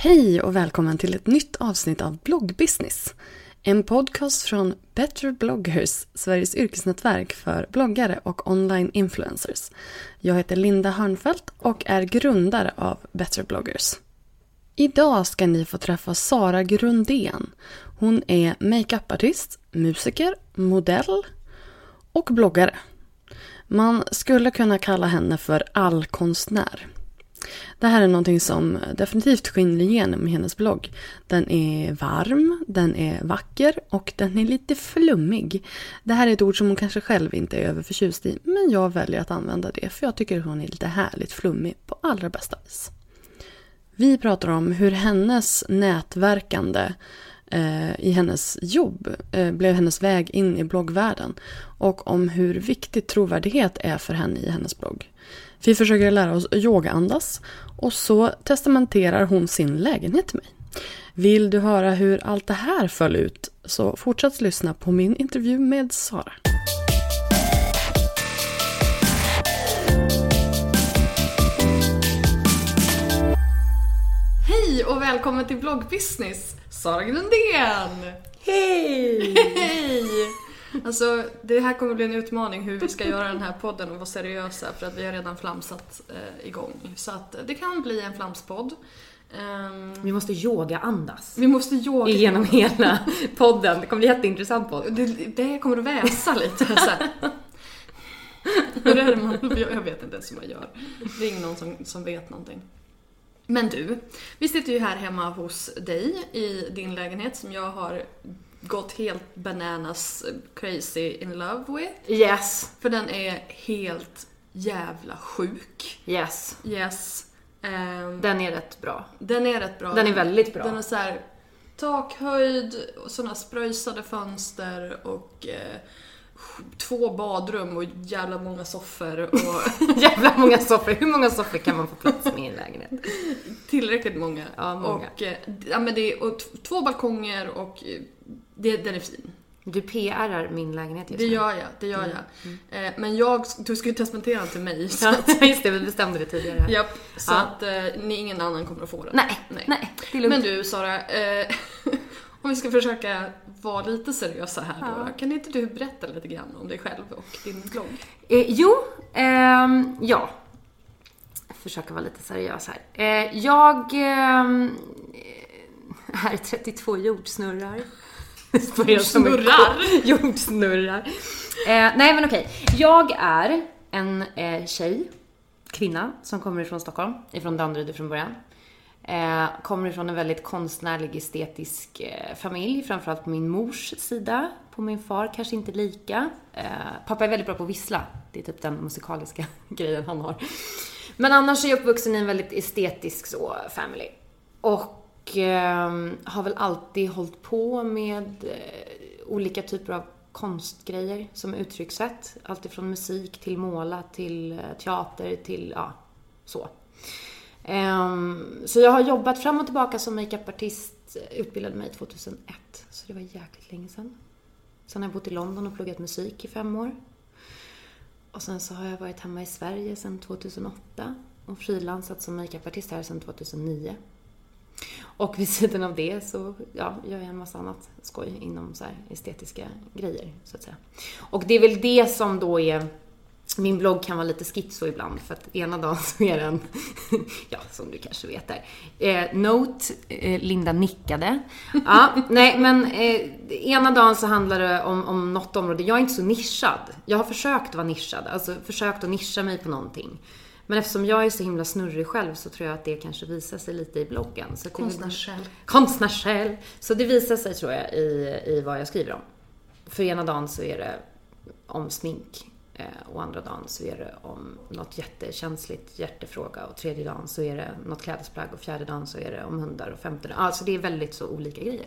Hej och välkommen till ett nytt avsnitt av Bloggbusiness. En podcast från Better bloggers, Sveriges yrkesnätverk för bloggare och online influencers. Jag heter Linda Hörnfeldt och är grundare av Better bloggers. Idag ska ni få träffa Sara Grundén. Hon är makeupartist, musiker, modell och bloggare. Man skulle kunna kalla henne för allkonstnär. Det här är någonting som definitivt skiner igenom i hennes blogg. Den är varm, den är vacker och den är lite flummig. Det här är ett ord som hon kanske själv inte är överförtjust i, men jag väljer att använda det för jag tycker hon är lite härligt flummig på allra bästa vis. Vi pratar om hur hennes nätverkande eh, i hennes jobb eh, blev hennes väg in i bloggvärlden och om hur viktig trovärdighet är för henne i hennes blogg. Vi försöker lära oss yogaandas och så testamenterar hon sin lägenhet till mig. Vill du höra hur allt det här föll ut så fortsätt lyssna på min intervju med Sara. Hej och välkommen till Bloggbusiness, Sara Grundén! Hej! Hej! Alltså, det här kommer bli en utmaning hur vi ska göra den här podden och vara seriösa för att vi har redan flamsat eh, igång. Så att eh, det kan bli en flamspodd. Um, Vi måste yoga-andas. vi måste yoga. Genom hela podden. Det kommer bli jätteintressant podd. Det, det kommer att väsa lite så här. Hur är det man, jag vet inte ens hur man gör. Ingen någon som, som vet någonting. Men du, vi sitter ju här hemma hos dig i din lägenhet som jag har gått helt bananas crazy in love with. Yes. För den är helt jävla sjuk. Yes. Yes. Ehm, Den är rätt bra. den är rätt bra. Den är väldigt bra. Den är så här takhöjd, såna spröjsade fönster och eh, två badrum och jävla många soffor och Jävla många soffor. Hur många soffor kan man få plats med i en lägenhet? tillräckligt många. Ja, många. Och, eh, ja, men det är, och två balkonger och eh, det, den är fin. Du PRar min lägenhet just Det nu. gör jag, det gör jag. Eh, men jag, du ska ju testamentera den till mig. Så, Ja, just det. Vi bestämde det tidigare. japp, så Ja. att eh, ni, ingen annan kommer att få den. Nej, nej. Det är lugnt. Men du Sara, eh, om vi ska försöka vara lite seriösa här då. Ja. Kan inte du berätta lite grann om dig själv och din blogg? Eh, jo, ehm, ja. Försöka vara lite seriös här. Eh, jag ehm, är 32 jordsnurrar. Jordsnurrar? Jordsnurrar. Eh, nej men okej. Jag är en eh, tjej, kvinna, som kommer ifrån Stockholm, ifrån Danderyd från början. Eh, kommer ifrån en väldigt konstnärlig, estetisk eh, familj, framförallt på min mors sida. På min far kanske inte lika. Eh, pappa är väldigt bra på att vissla. Det är typ den musikaliska grejen han har. Men annars är jag uppvuxen i en väldigt estetisk så, family. Och eh, har väl alltid hållit på med eh, olika typer av konstgrejer som uttryckssätt. Alltifrån musik till måla till eh, teater till, ja, så. Um, så jag har jobbat fram och tillbaka som makeupartist, eh, utbildade mig 2001, så det var jäkligt länge sedan. Sen har jag bott i London och pluggat musik i fem år. Och sen så har jag varit hemma i Sverige sedan 2008 och frilansat som makeupartist här sedan 2009. Och vid sidan av det så ja, gör jag en massa annat skoj inom så här estetiska grejer, så att säga. Och det är väl det som då är min blogg kan vara lite schizo ibland för att ena dagen så är den, ja som du kanske vet där, eh, Note, eh, Linda nickade. Ja, nej men eh, ena dagen så handlar det om, om något område, jag är inte så nischad. Jag har försökt vara nischad, alltså försökt att nischa mig på någonting. Men eftersom jag är så himla snurrig själv så tror jag att det kanske visar sig lite i bloggen. Konstnärssjäl. Konstnärssjäl. Så det visar sig tror jag i, i vad jag skriver om. För ena dagen så är det om smink eh, och andra dagen så är det om något jättekänsligt hjärtefråga och tredje dagen så är det något klädesplagg och fjärde dagen så är det om hundar och femte dagen. Alltså det är väldigt så olika grejer.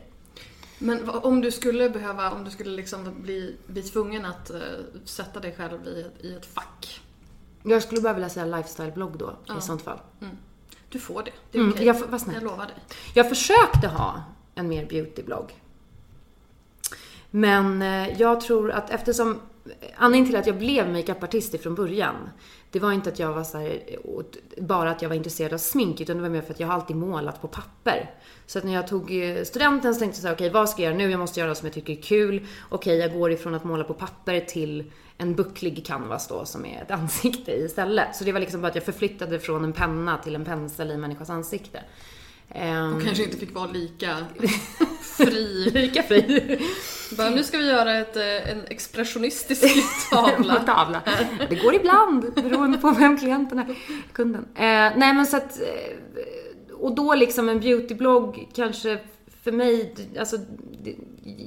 Men om du skulle behöva, om du skulle liksom bli, bli tvungen att eh, sätta dig själv i, i ett fack. Jag skulle bara vilja säga lifestyle-blogg då Ja. i sånt fall. Du får det. Det är Mm, okej. jag vad snällt. Jag lovar dig. Jag försökte ha en mer beauty-blogg. Men eh, jag tror att eftersom Anledningen till att jag blev makeupartist ifrån början, det var inte att jag var så här, bara att jag var intresserad av smink, utan det var mer för att jag har alltid målat på papper. Så att när jag tog eh, studenten så tänkte jag så här, okej vad ska jag göra nu? Jag måste göra något som jag tycker är kul. Okej, jag går ifrån att måla på papper till en bucklig canvas då, som är ett ansikte istället. Så det var liksom bara att jag förflyttade från en penna till en pensel i en människas ansikte. Ehm, Och kanske inte fick vara lika fri. Lika fri. Bara, nu ska vi göra ett, eh, en expressionistisk tavla. tavla. Det går ibland, beroende på vem klienten är, kunden. Eh, nej men så att, eh, och då liksom en beautyblogg kanske för mig, alltså,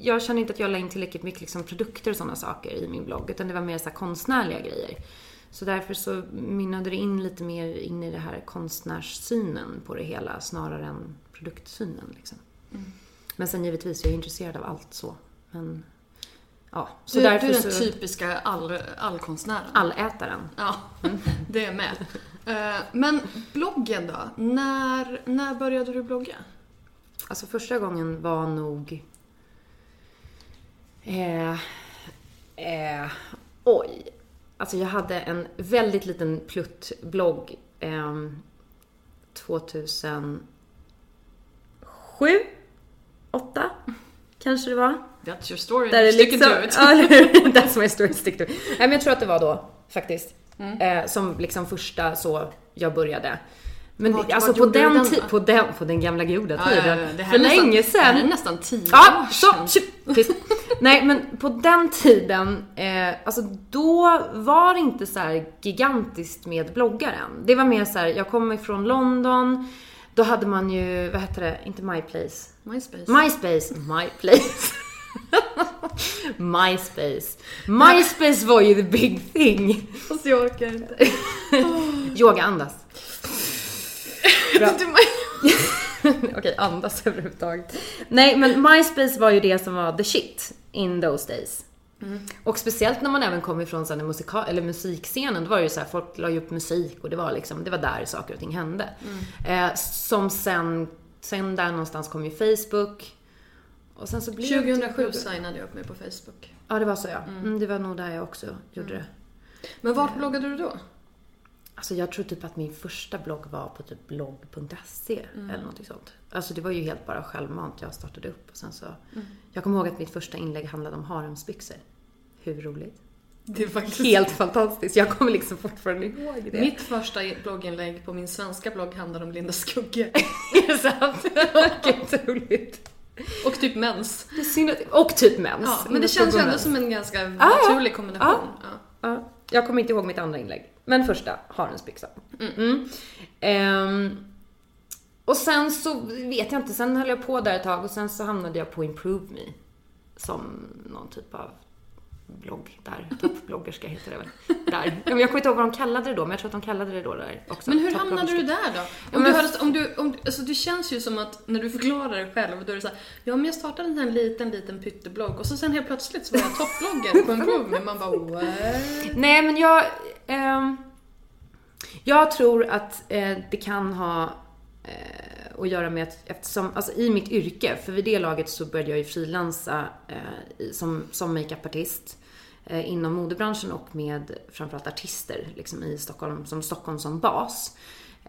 jag känner inte att jag la in tillräckligt mycket liksom, produkter och sådana saker i min blogg, utan det var mer så konstnärliga grejer. Så därför så mynnade det in lite mer in i det här konstnärssynen på det hela, snarare än produktsynen. Liksom. Men sen givetvis, jag är intresserad av allt så. Men, ja. Så Du, du är den så... typiska all, allkonstnären. Allätaren. Ja, det är med. Eh, Men bloggen då? När, när började du blogga? Alltså första gången var nog... Eh, eh, oj. Alltså jag hade en väldigt liten pluttblogg eh, 2007? 8 kanske det var. That's your story. Där Stick liksom, to it. Ja? That's my story, stick to it. Nej men jag tror att det var då, faktiskt. Eh, som liksom första så jag började. Men Vart- alltså vart på den, den på den, på den gamla goda Ja, ja, tiden. ja. Det här För nästan, länge Det här är sedan. nästan tio Ja, år så, sedan. tyst. Nej, men på den tiden, eh, alltså då var det inte så gigantiskt med bloggaren. Det var mer så här, jag kommer ifrån London, då hade man ju, vad hette det, inte MyPlace. MySpace. MySpace, MyPlace. MySpace. MySpace var ju the big thing. Fast jag orkar inte. Yoga, andas. Bra. Okej, andas överhuvudtaget. Nej, men MySpace var ju det som var the shit in those days. Och speciellt när man även kom ifrån den musika- eller musikscenen, då var det ju så här, folk la ju upp musik och det var liksom, det var där saker och ting hände. Eh, som sen, sen där någonstans kom ju Facebook. Och sen så blev det- 2007 signade jag upp mig på Facebook. Ja, det var så ja. Mm, det var nog där jag också gjorde det. Men vart bloggade du då? Alltså jag tror typ att min första blogg var på typ blogg.se eller något sånt. Alltså det var ju helt bara självmant jag startade upp och sen så. Jag kommer ihåg att mitt första inlägg handlade om haremsbyxor. Hur roligt? Det är faktiskt Helt fantastiskt. Jag kommer liksom fortfarande ihåg det. Mitt första blogginlägg på min svenska blogg handlade om Linda Skugge. Är det sant? Gud roligt. Och typ mens. Och typ mens. Ja, men det känns ju ändå som en ganska naturlig kombination. Ja. Ja, jag kommer inte ihåg mitt andra inlägg. Men första, harensbyxa. Mm. Ehm, och sen så vet jag inte, sen höll jag på där ett tag och sen så hamnade jag på Improve Me. Som någon typ av blogg där. Toppbloggerska heter det väl. Där. Jag kommer inte ihåg vad de kallade det då, men jag tror att de kallade det då där också. Men hur hamnade du där då? Om men- du hade, om du, om, alltså det känns ju som att när du förklarar det själv, då är det såhär, ja men jag startade en här liten, liten pytteblogg och så sen helt plötsligt så var jag toppblogger på en Prove Man bara what? Nej, men jag... ehm, jag tror att eh, det kan ha eh, att göra med att eftersom, alltså i mitt yrke, för vid det laget så började jag ju frilansa eh, som, som makeupartist eh, inom modebranschen och med framförallt artister liksom i Stockholm, som Stockholm som bas.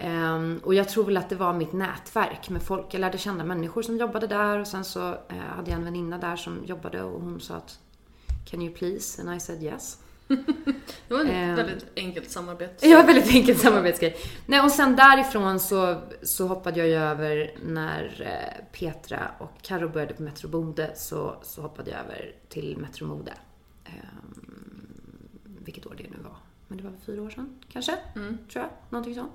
Um, och jag tror väl att det var mitt nätverk med folk. Jag lärde känna människor som jobbade där och sen så uh, hade jag en väninna där som jobbade och hon sa att Can you please? And I said yes. Det var ett Ehm. väldigt enkelt samarbete. Ja, väldigt enkel samarbetsgrej. Nej, och sen därifrån så, så hoppade jag ju över när eh, Petra och Karo började på Metro Bode så, så hoppade jag över till Metro Mode. Ehm, vilket år det nu var. Men det var väl fyra år sedan, kanske? Mm. Tror jag. Någonting sånt.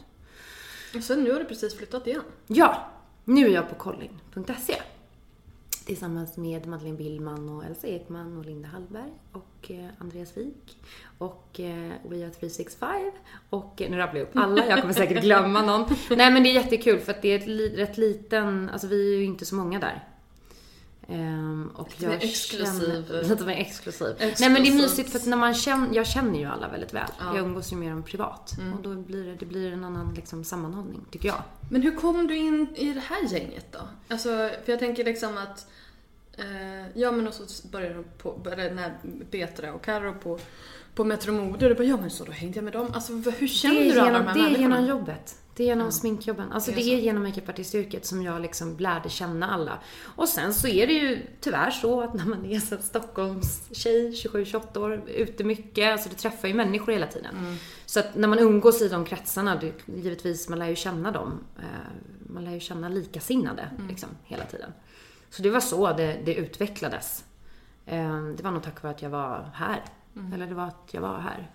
Och sen nu har du precis flyttat igen. Ja, nu är jag på collin.se. Tillsammans med Madeleine Billman och Elsa Ekman och Linda Hallberg och eh, Andreas Wik och eh, We Are 365 och eh, nu rabblar jag upp alla, jag kommer säkert glömma någon. Nej men det är jättekul för att det är ett li- rätt liten, alltså vi är ju inte så många där. Ehm, och Lite mer exklusiv. Känner, lite mer exklusiv. Nej Exklusivt. men det är mysigt för att när man känner, jag känner ju alla väldigt väl. Ja. Jag umgås ju med dem privat. Mm. Och då blir det, det blir en annan liksom, sammanhållning, tycker jag. Men hur kom du in i det här gänget då? Alltså, för jag tänker liksom att eh, Ja men och så började de på, började när Petra och Karo på, på Metro Mode och bara ja men så då hängde jag med dem. Alltså hur känner det är du alla genom, de här Det är genom jobbet. Det är genom Ja. sminkjobben. Alltså Det det är är, så. genom makeupartistyrket som jag liksom lärde känna alla. Och sen så är det ju tyvärr så att när man är så Stockholms tjej, 27-28 år, ute mycket, alltså du träffar ju människor hela tiden. Mm. Så att när man umgås i de kretsarna, det, givetvis, man lär ju känna dem. Eh, man lär ju känna likasinnade Mm. liksom, hela tiden. Så det var så det, det utvecklades. Eh, Det var nog tack vare att jag var här. Mm. Eller det var att jag var här.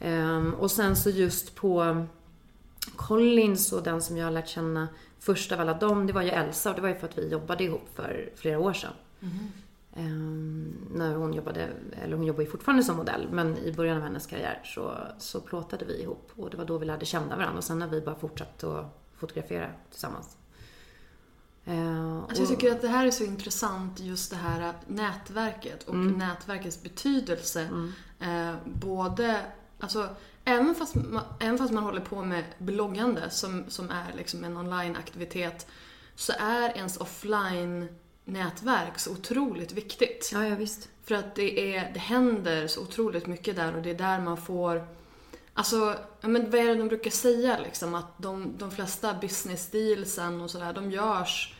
Ehm, Och sen så just på Collins och den som jag har lärt känna först av alla dem, det var ju Elsa och det var ju för att vi jobbade ihop för flera år sedan. Ehm, när hon jobbade, eller hon jobbar ju fortfarande som modell, men i början av hennes karriär så, så plåtade vi ihop och det var då vi lärde känna varandra och sen har vi bara fortsatt att fotografera tillsammans. Ehm, Alltså jag tycker att det här är så intressant, just det här nätverket och Mm. nätverkets betydelse. Eh, både, alltså även fast, man, även fast man håller på med bloggande som, som är liksom en online-aktivitet så är ens offline-nätverk så otroligt viktigt. Ja, ja visst. För att det, är, det händer så otroligt mycket där och det är där man får Alltså, ja, men vad är det de brukar säga liksom? Att de, de flesta business dealsen och sådär, de görs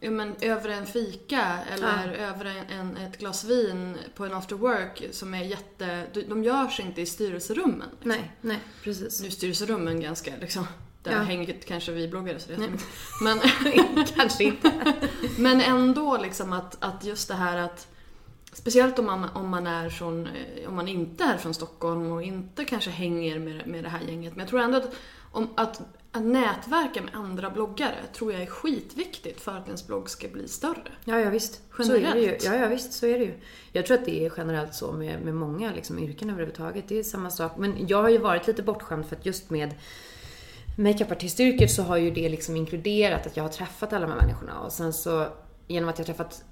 ja, men, över en fika eller över en, en, ett glas vin på en after work som är jätte... De, de görs inte i styrelserummen. Liksom. Nej, nej, precis. Nu är styrelserummen ganska liksom... Där Ja. hänger kanske vi bloggare så det Nej. Men, Kanske inte. men ändå liksom att, att just det här att Speciellt om man, om man är från, eh, om man inte är från Stockholm och inte kanske hänger med, med det här gänget. Men jag tror ändå att, om, att, att nätverka med andra bloggare tror jag är skitviktigt för att ens blogg ska bli större. Ja, ja visst. Så är det ju. Generellt. Ja, ja visst, så är det ju. Jag tror att det är generellt så med, med många liksom, yrken överhuvudtaget. Det är samma sak. Men jag har ju varit lite bortskämd för att just med makeupartistyrket så har ju det liksom inkluderat att jag har träffat alla de här människorna. Och sen så, genom att jag har träffat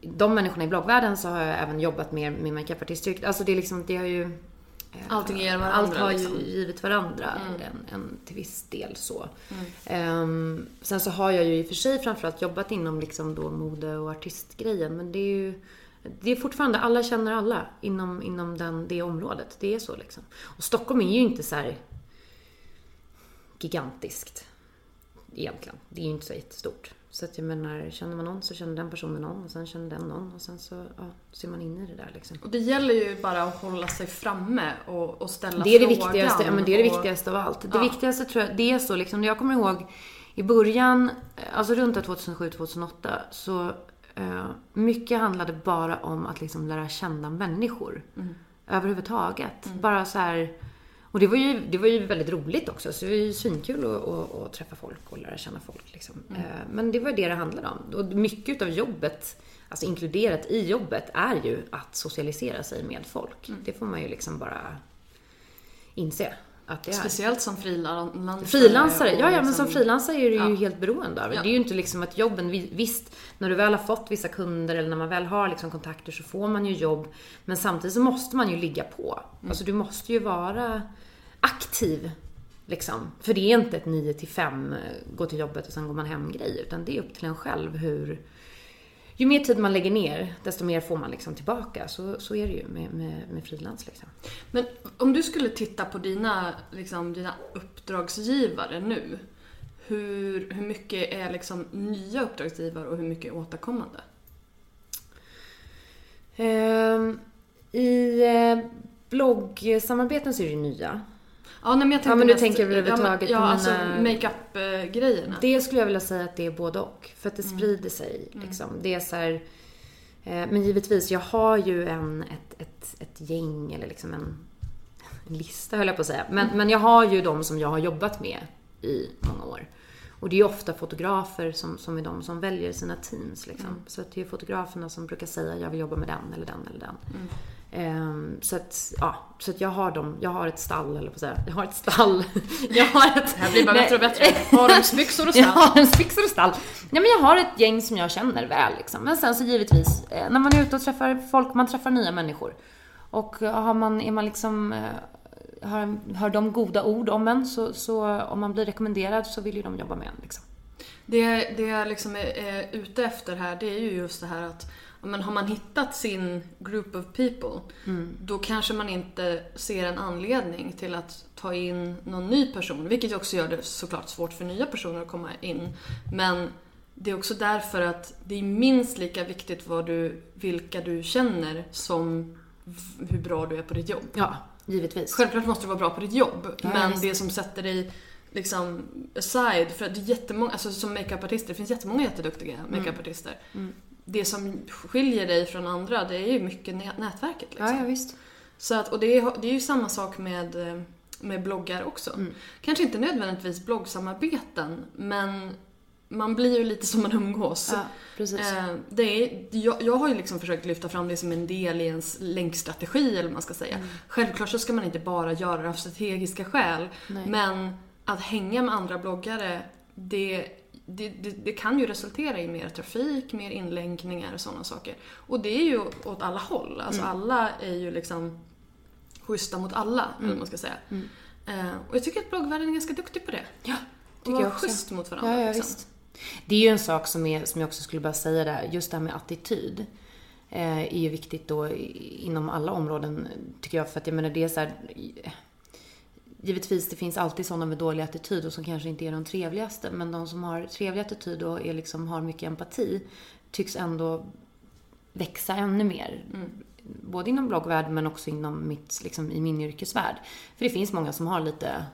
de människorna i bloggvärlden så har jag även jobbat mer med makeupartistyrket. Alltså det är liksom, det har ju... eh, Allting ger varandra, Allt har liksom. ju givit varandra en, en till viss del så. Ehm, sen så har jag ju i och för sig framförallt jobbat inom liksom då mode och artistgrejen. Men det är ju det är fortfarande, alla känner alla inom, inom den, det området. Det är så liksom. Och Stockholm är ju inte så här gigantiskt. Egentligen. Det är ju inte så jättestort. Så att jag menar, känner man någon så känner den personen någon och sen känner den någon och sen så ja, ser man in i det där liksom. Och det gäller ju bara att hålla sig framme och, och ställa Det är det frågan. viktigaste, ja, men det är det och- viktigaste av allt. Det Ja. viktigaste tror jag, det är så liksom, jag kommer ihåg i början, alltså runt 2007-2008, så eh, mycket handlade bara om att liksom lära känna människor. Mm. Överhuvudtaget. Bara så här, Och det var ju, det var ju väldigt roligt också. Så det var ju svinkul att, att, att träffa folk och lära känna folk. Liksom. Mm. Eh, Men det var det det handlade om. Och mycket av jobbet, alltså inkluderat i jobbet, är ju att socialisera sig med folk. Mm. Det får man ju liksom bara inse att det är. Speciellt som frilansare. Frilansare, ja, ja men liksom- som frilansare är du ju Ja. helt beroende av det. Ja. Det är ju inte liksom att jobben, vi- visst, när du väl har fått vissa kunder eller när man väl har liksom kontakter så får man ju jobb. Men samtidigt så måste man ju ligga på. Mm. Alltså du måste ju vara aktiv. Liksom. För det är inte ett 9 till 5, eh, gå till jobbet och sen går man hem grej. Utan det är upp till en själv hur... Ju mer tid man lägger ner, desto mer får man liksom tillbaka. Så, så är det ju med, med, med frilans. Liksom. Men om du skulle titta på dina, liksom, dina uppdragsgivare nu. Hur, hur mycket är liksom nya uppdragsgivare och hur mycket är återkommande? Ehm, I eh, bloggsamarbeten så är det nya. Ja, nej, men jag tänkte Ja, men du mest- tänker överhuvudtaget ja, på ja, alltså makeup-grejerna. Det skulle jag vilja säga att det är både och. För att det Mm. sprider sig. Liksom. Det är så här, eh, men givetvis, jag har ju en, ett, ett, ett gäng eller liksom en, en lista höll jag på att säga. Men, men jag har ju de som jag har jobbat med i många år. Och det är ju ofta fotografer som, som är de som väljer sina teams. Liksom. Så att det är fotograferna som brukar säga jag vill jobba med den eller den eller den. Ehm, så att, ja, så att jag har dem, jag har ett stall eller på säga. Jag har ett stall. jag har ett... Det här blir bara bättre och bättre. Haremsbyxor och Jag stall. har en byxor och stall. Nej men jag har ett gäng som jag känner väl liksom. Men sen så givetvis, eh, när man är ute och träffar folk, man träffar nya människor. Och eh, har man, är man liksom, eh, har, hör de goda ord om en, så, så om man blir rekommenderad så vill ju de jobba med en liksom. Det, det jag liksom är, är ute efter här, det är ju just det här att men har man hittat sin group of people, då kanske man inte ser en anledning till att ta in någon ny person. Vilket också gör det såklart svårt för nya personer att komma in. Men det är också därför att det är minst lika viktigt vad du, vilka du känner som hur bra du är på ditt jobb. Ja, givetvis. Självklart måste du vara bra på ditt jobb, Ja, men visst. det som sätter dig liksom aside, för att det är jättemånga, alltså som makeupartister, det finns jättemånga jätteduktiga Mm. makeupartister. Det som skiljer dig från andra, det är ju mycket nä- nätverket liksom. Ja, ja visst. Så att, och det är, det är ju samma sak med, eh, med bloggar också. Mm. Kanske inte nödvändigtvis bloggsamarbeten, men man blir ju lite som man umgås. Ja, precis. Eh, det är, jag, jag har ju liksom försökt lyfta fram det som en del i ens länkstrategi eller vad man ska säga. Mm. Självklart så ska man inte bara göra det av strategiska skäl. Nej. Men att hänga med andra bloggare, det, det, det, det kan ju resultera i mer trafik, mer inlänkningar och sådana saker. Och det är ju åt alla håll. Alltså Mm. alla är ju liksom schyssta mot alla, eller vad man ska säga. Eh, och jag tycker att bloggvärlden är ganska duktig på det. Ja, tycker jag också. schysst mot varandra. Ja, ja, liksom. Det är ju en sak som, är, som jag också skulle bara säga där, just det här med attityd. Eh, är ju viktigt då inom alla områden, tycker jag. För att jag menar, det är så här, Givetvis, det finns alltid sådana med dålig attityd och som kanske inte är de trevligaste. Men de som har trevlig attityd och är liksom, har mycket empati tycks ändå växa ännu mer. Både inom bloggvärlden men också inom mitt, liksom, i min yrkesvärld. För det finns många som har lite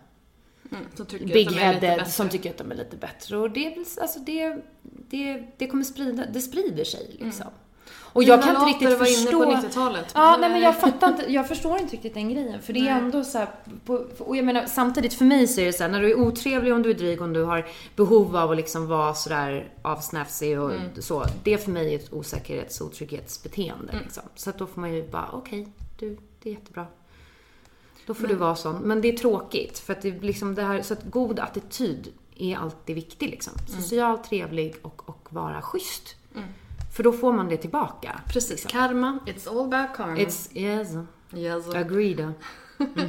Mm, som tycker big headed som tycker att de är lite bättre. Och det alltså det, det, det kommer sprida, det sprider sig liksom. Och jag kan inte riktigt var förstå... inne på 90-talet. Ja, nej men jag fattar inte, jag förstår inte riktigt den grejen. För det är Nej. ändå så här, på, och jag menar samtidigt för mig så är det så här, när du är otrevlig, om du är dryg, om du har behov av att liksom vara sådär avsnäfsig och så. Det för mig är ett osäkerhets och otrygghetsbeteende liksom. Så att då får man ju bara, okej, du, det är jättebra. Då får du vara sån. Men det är tråkigt för att det är liksom det här, så att god attityd är alltid viktig liksom. Socialt trevlig och, och vara schysst. För då får man det tillbaka. Precis, karma. It's all about karma. It's, yes, yes. agreed.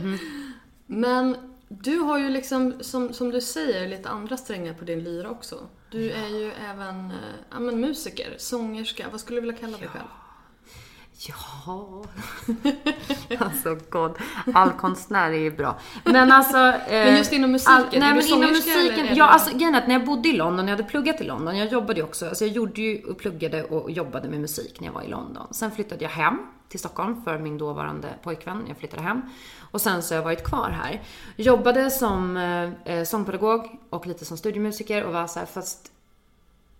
Men du har ju liksom, som, som du säger, lite andra strängar på din lyra också. Du är ju även eh, ja, men musiker, sångerska. Vad skulle du vilja kalla dig själv? Ja, alltså god. All konstnär är ju bra. Men alltså... Eh, Men just inom musiken, all, nej, du men inom sångerska eller musiken. är Ja, du- alltså grejen att när jag bodde i London, jag hade pluggat i London, jag jobbade ju också, alltså jag gjorde ju och pluggade och jobbade med musik när jag var i London. Sen flyttade jag hem till Stockholm för min dåvarande pojkvän, jag flyttade hem. Och sen så har jag varit kvar här. Jobbade som eh, sångpedagog och lite som studiemusiker och var så här, fast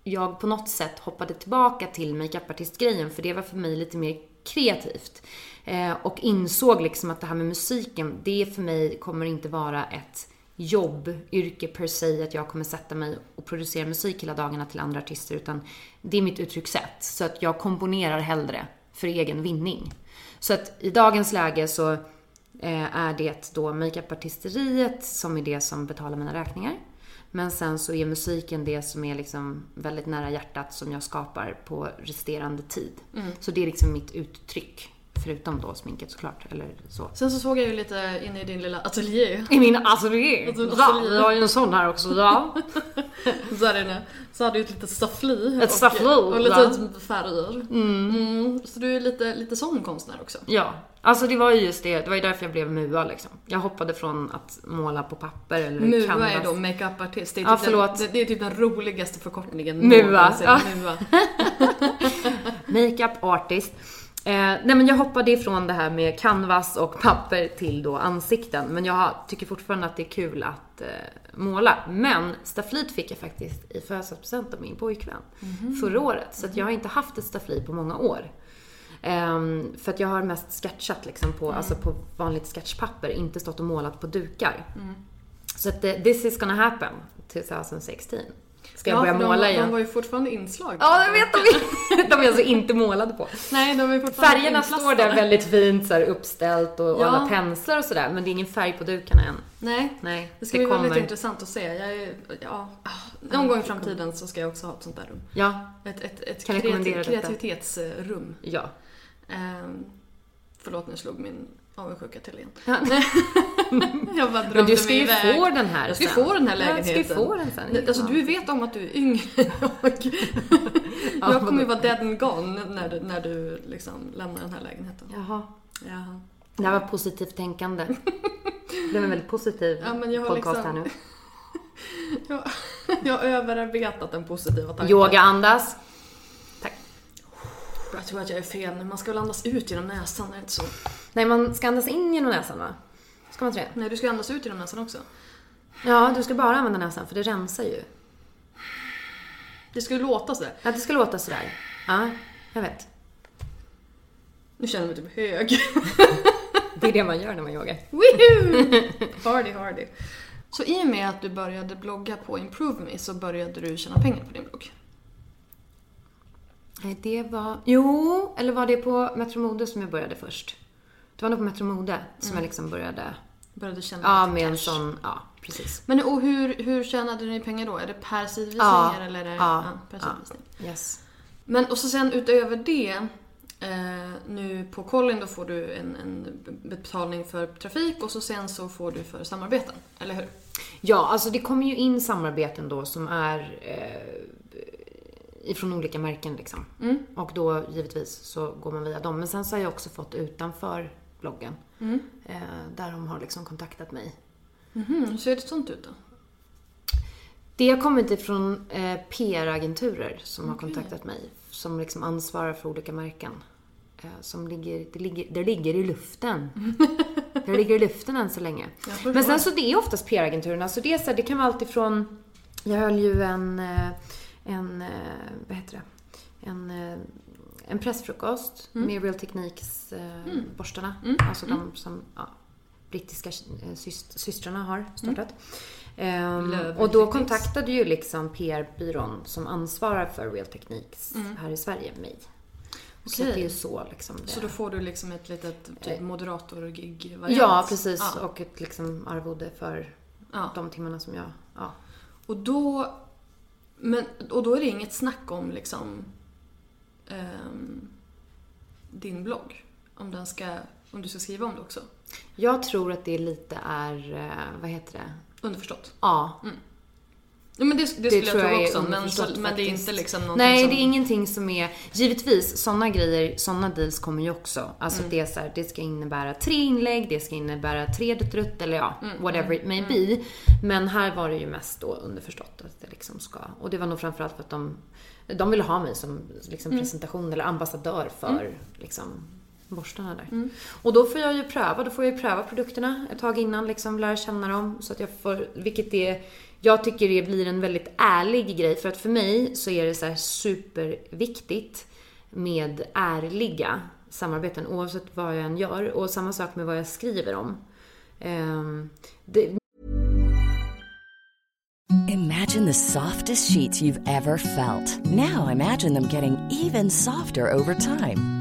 jag på något sätt hoppade tillbaka till makeupartistgrejen för det var för mig lite mer kreativt. Eh, och insåg liksom att det här med musiken, det för mig kommer inte vara ett jobbyrke per se, att jag kommer sätta mig och producera musik hela dagarna till andra artister, utan det är mitt uttryckssätt. Så att jag komponerar hellre för egen vinning. Så att i dagens läge så eh, är det då makeupartisteriet som är det som betalar mina räkningar. Men sen så är musiken det som är liksom väldigt nära hjärtat som jag skapar på resterande tid. Så det är liksom mitt uttryck. Förutom då sminket såklart, eller så. Sen så såg jag ju lite inne i din lilla ateljé. I min ateljé. Alltså, Ja, ateljé. vi har ju en sån här också, ja. Så här inne. Så hade du ett litet staffli. Ett staffli, Och, och lite typ färger. Mm. Så du är lite, lite sån konstnär också. Ja, alltså det var ju just det. Det var ju därför jag blev MUA liksom. Jag hoppade från att måla på papper eller MUA canvas. är då makeup-artist. Det, är Ja, typ förlåt. den- det, det är typ den roligaste förkortningen MUA, ja. MUA. Makeup artist. Eh, nej men jag hoppade ifrån det här med canvas och papper till då ansikten. Men jag tycker fortfarande att det är kul att eh, måla. Men stafflit fick jag faktiskt i födelsedagspresent av min pojkvän förra året. Så att jag har inte haft ett staffli på många år. Ehm, för att jag har mest sketchat liksom på, alltså på vanligt sketchpapper, inte stått och målat på dukar. Så att eh, this is gonna happen 2016. Ska jag börja för de, måla var- igen? De var ju fortfarande inslag. Ja, jag vet de. De är alltså inte målade på. Nej, de är fortfarande Färgerna inplastade. står där väldigt fint så här uppställt och, och Ja. alla penslar och sådär, men det är ingen färg på dukarna än. Nej. Nej, Det ska bli väldigt intressant att se. Är, ja, ah, någon gång i framtiden så ska jag också ha ett sånt där rum. Ja, Ett, ett, ett Kan kreativ, kreativitetsrum. ja. Ehm, förlåt, nu slog min avundsjuka igen. Ja. jag bara Men du ska ju iväg. få den här Jag ska sen. få den här du lägenheten. ska få den sen. Alltså du vet om att du är yngre jag. jag kommer ju vara dead and gone när du, när du liksom lämnar den här lägenheten. Jaha. Jaha. Det här var positivt tänkande. Det var en väldigt positiv Ja, men jag har podcast liksom- här nu. Jag, jag har överarbetat den positiva tanken. Yoga andas. Jag tror att jag är fel nu. Man ska väl andas ut genom näsan, är det inte så? Nej, man ska andas in genom näsan va? Ska man inte det? Nej, du ska andas ut genom näsan också. Ja, du ska bara använda näsan för det rensar ju. Det ska ju låta sådär. Att det ska låta sådär. Ja, jag vet. Nu känner jag mig typ hög. Det är det man gör när man yogar. Woohoo! Hardy, hardy. Så i och med att du började blogga på Improve Me så började du tjäna pengar på din blogg? Nej, det var... Jo, eller var det på Metro som jag började först? Det var nog på Metro Mode som jag liksom började... Började tjäna Ja, med en cash. sån... Ja, precis. Men och hur, hur tjänade ni pengar då? Är det per sidvisningar Ja, eller är det ja, per ja. sidvisning? Yes. Men och så sen utöver det, eh, nu på Collin då får du en, en betalning för trafik och så sen så får du för samarbeten, eller hur? Ja, alltså det kommer ju in samarbeten då som är eh, ifrån olika märken liksom. Mm. Och då givetvis så går man via dem. Men sen så har jag också fått utanför bloggen. Mm. Eh, där de har liksom kontaktat mig. Mhm, hur ser det sånt ut då? Det har kommit ifrån eh, PR-agenturer som har kontaktat mig. Som liksom ansvarar för olika märken. Eh, som ligger, det, ligger, det ligger i luften. det ligger i luften än så länge. Men sen så det är oftast PR-agenturerna. Så det är, så här, det kan vara allt ifrån... Jag höll ju en... eh, en eh, vad heter det? En, eh, en pressfrukost med Real Techniques eh, borstarna. Alltså de som ja, brittiska syst, systrarna har startat. Ehm, Löv och då kontaktade ju liksom PR-byrån som ansvarar för Real Techniques här i Sverige mig. Så det är ju så liksom det Så då får du liksom ett litet typ moderator-gig-variant? Ja, precis. Ja. Och ett liksom arvode för Ja. de timmarna som jag... Ja. Och då, men, och då är det inget snack om liksom ehm, din blogg? Om, den ska, om du ska skriva om det också? Jag tror att det lite är, eh, vad heter det? Underförstått? Ja. Ja, men det, det skulle jag tro också, men, så, men det är inte liksom någonting Nej, som... det är ingenting som är... Givetvis, sådana grejer, sådana deals kommer ju också. Alltså det är så här, det ska innebära tre inlägg, det ska innebära tre dutt eller ja, whatever it may be. Men här var det ju mest då underförstått att det liksom ska... Och det var nog framförallt för att de, de ville ha mig som liksom presentation eller ambassadör för liksom borstarna där. Och då får jag ju pröva, då får jag ju pröva produkterna ett tag innan, liksom lära känna dem. Så att jag får, vilket är, jag tycker det blir en väldigt ärlig grej. För att för mig så är det så här superviktigt med ärliga samarbeten oavsett vad jag än gör. Och samma sak med vad jag skriver om. Um, det, Imagine the softest sheets you've ever felt. Now imagine them getting even softer over time.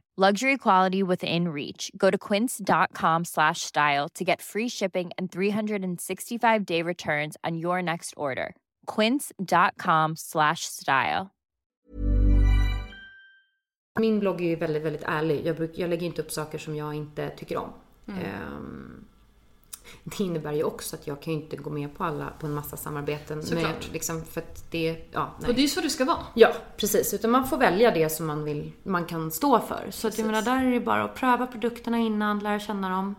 Luxury quality within reach. Go to quince.com slash style to get free shipping and 365 day returns on your next order. Quince.com slash style. min blogg är ju väldigt, väldigt ärlig. Jag, bruk, jag lägger inte upp saker som jag inte tycker om. Mm. Ehm, det innebär ju också att jag kan ju inte gå med på alla, på en massa samarbeten. Såklart. Liksom, för att det, ja, nej. Och det är ju så det ska vara. Ja, precis. Utan man får välja det som man vill, man kan stå för. Så att jag menar, där är det bara att pröva produkterna innan, lära känna dem.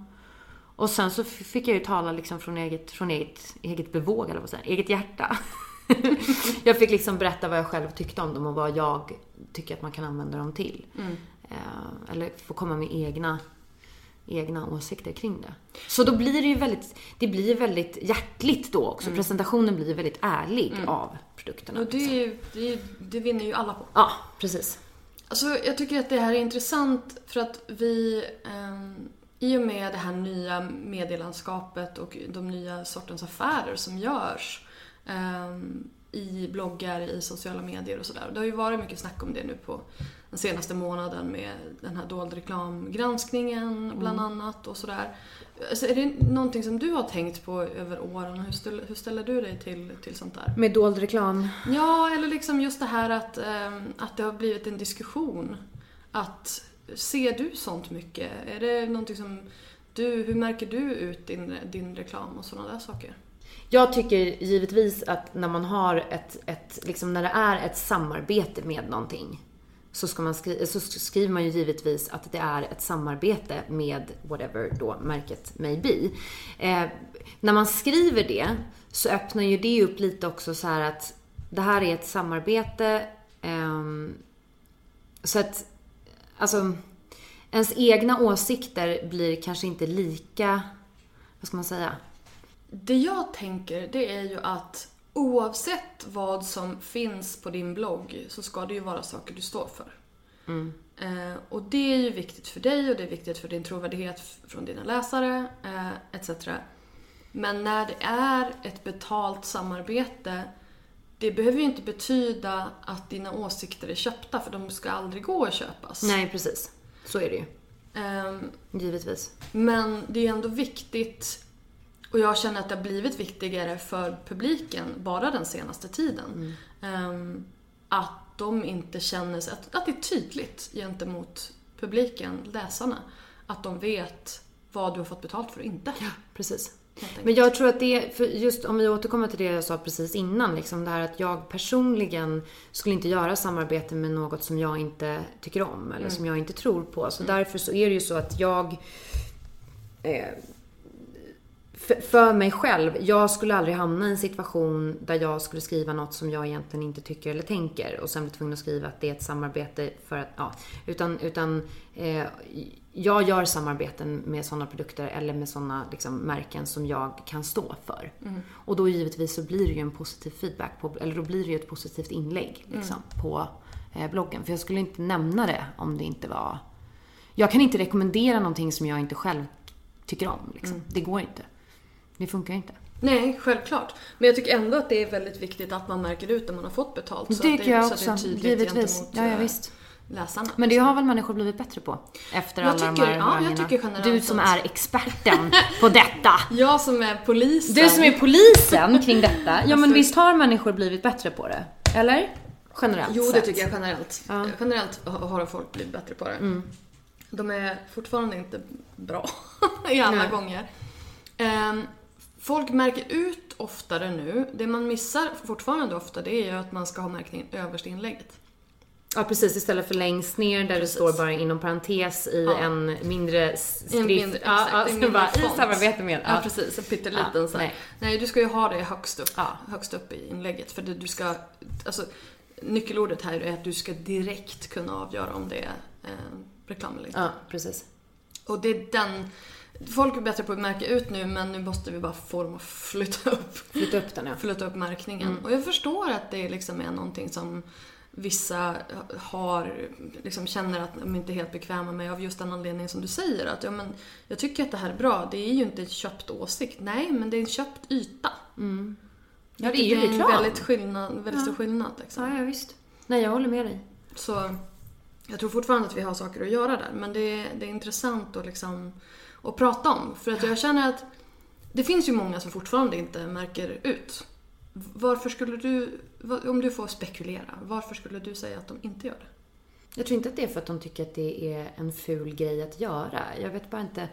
Och sen så fick jag ju tala liksom från eget, från eget, eget bevåg, eller vad säger eget hjärta. jag fick liksom berätta vad jag själv tyckte om dem och vad jag tycker att man kan använda dem till. Eh, eller få komma med egna, egna åsikter kring det. Så då blir det ju väldigt, det blir väldigt hjärtligt då också. Presentationen blir väldigt ärlig av produkterna. Och det, är ju- det, det vinner ju alla på. Ja, precis. Alltså, jag tycker att det här är intressant för att vi ehm, i och med det här nya medielandskapet och de nya sortens affärer som görs ehm, i bloggar, i sociala medier och sådär. Det har ju varit mycket snack om det nu på den senaste månaden med den här dold reklamgranskningen bland annat och sådär. Alltså, är det någonting som du har tänkt på över åren och hur, ställer- hur ställer du dig till, till sånt där? Med dold reklam. Ja, eller liksom just det här att, ehm, att det har blivit en diskussion. Att ser du sånt mycket? Är det någonting som du, hur märker du ut din, din reklam och sådana där saker? Jag tycker givetvis att när man har ett, ett liksom när det är ett samarbete med någonting så, ska man skri- så skriver man ju givetvis att det är ett samarbete med whatever då märket may be. Eh, när man skriver det så öppnar ju det upp lite också så här att det här är ett samarbete. Eh, så att, alltså, ens egna åsikter blir kanske inte lika, vad ska man säga? Det jag tänker det är ju att oavsett vad som finns på din blogg så ska det ju vara saker du står för. Eh, och det är ju viktigt för dig och det är viktigt för din trovärdighet från dina läsare eh, etc. Men när det är ett betalt samarbete det behöver ju inte betyda att dina åsikter är köpta för de ska aldrig gå att köpas. Nej, precis. Så är det ju. Ehm, Givetvis. men det är ändå viktigt, och jag känner att det har blivit viktigare för publiken bara den senaste tiden, ehm, att de inte känner sig, att, att det är tydligt gentemot publiken, läsarna, att de vet vad du har fått betalt för och inte. Precis. helt enkelt. Men jag tror att det, för just om vi återkommer till det jag sa precis innan, liksom det här att jag personligen skulle inte göra samarbete med något som jag inte tycker om eller som jag inte tror på. Så därför så är det ju så att jag eh, för, för mig själv, jag skulle aldrig hamna i en situation där jag skulle skriva något som jag egentligen inte tycker eller tänker och sen bli tvungen att skriva att det är ett samarbete för att, ja, utan, utan eh, jag gör samarbeten med sådana produkter eller med sådana liksom, märken som jag kan stå för. Och då givetvis så blir det ju en positiv feedback, på, eller då blir det ju ett positivt inlägg liksom, på eh, bloggen. För jag skulle inte nämna det om det inte var... Jag kan inte rekommendera någonting som jag inte själv tycker om. Liksom. Det går inte. Det funkar inte. Nej, självklart. Men jag tycker ändå att det är väldigt viktigt att man märker ut när man har fått betalt. Så Det att tycker jag så att det är också. tydligt Givetvis. Ja, ja, eh, visst. läsarna. Men det har väl människor blivit bättre på? Efter Jag alla de tycker- här ja, jag tycker generellt Du som är experten på detta. Jag som är polisen. Du som är polisen kring detta. Ja men visst har människor blivit bättre på det? Eller? Generellt Jo, det tycker jag generellt. Ja. Generellt har har folk blivit bättre på det. Mm. De är fortfarande inte bra i alla Nej. gånger. Ehm, folk märker ut oftare nu. Det man missar fortfarande ofta det är ju att man ska ha märkningen överst i inlägget. Ja precis, istället för längst ner där det står bara inom parentes i Ja. en mindre En skrift. mindre- ja, exakt, ja, en så mindre bara, I samarbete med. Ja, precis, en pytteliten Ja, så nej. Nej. du ska ju ha det högst upp, Ja. högst upp i inlägget. För det, du ska, alltså, nyckelordet här är att du ska direkt kunna avgöra om det är eh, reklam eller inte. Ja, precis. Och det är den... Folk är bättre på att märka ut nu men nu måste vi bara få dem att flytta upp, Flytta upp den ja. flytta upp märkningen. Mm. Och jag förstår att det liksom är någonting som vissa har, liksom känner att de inte är helt bekväma med av just den anledningen som du säger. Att ja, men jag tycker att det här är bra, det är ju inte en köpt åsikt. Nej, men det är en köpt yta. Ja, Jag det är ju reklam. en väldigt, skillnad, väldigt stor skillnad. Liksom. Ja, ja, visst. Nej, jag håller med dig. Så jag tror fortfarande att vi har saker att göra där. Men det är, det är intressant att, liksom, att prata om. För att jag känner att det finns ju många som fortfarande inte märker ut. Varför skulle du, om du får spekulera, varför skulle du säga att de inte gör det? Jag tror inte att det är för att de tycker att det är en ful grej att göra. Jag vet bara inte.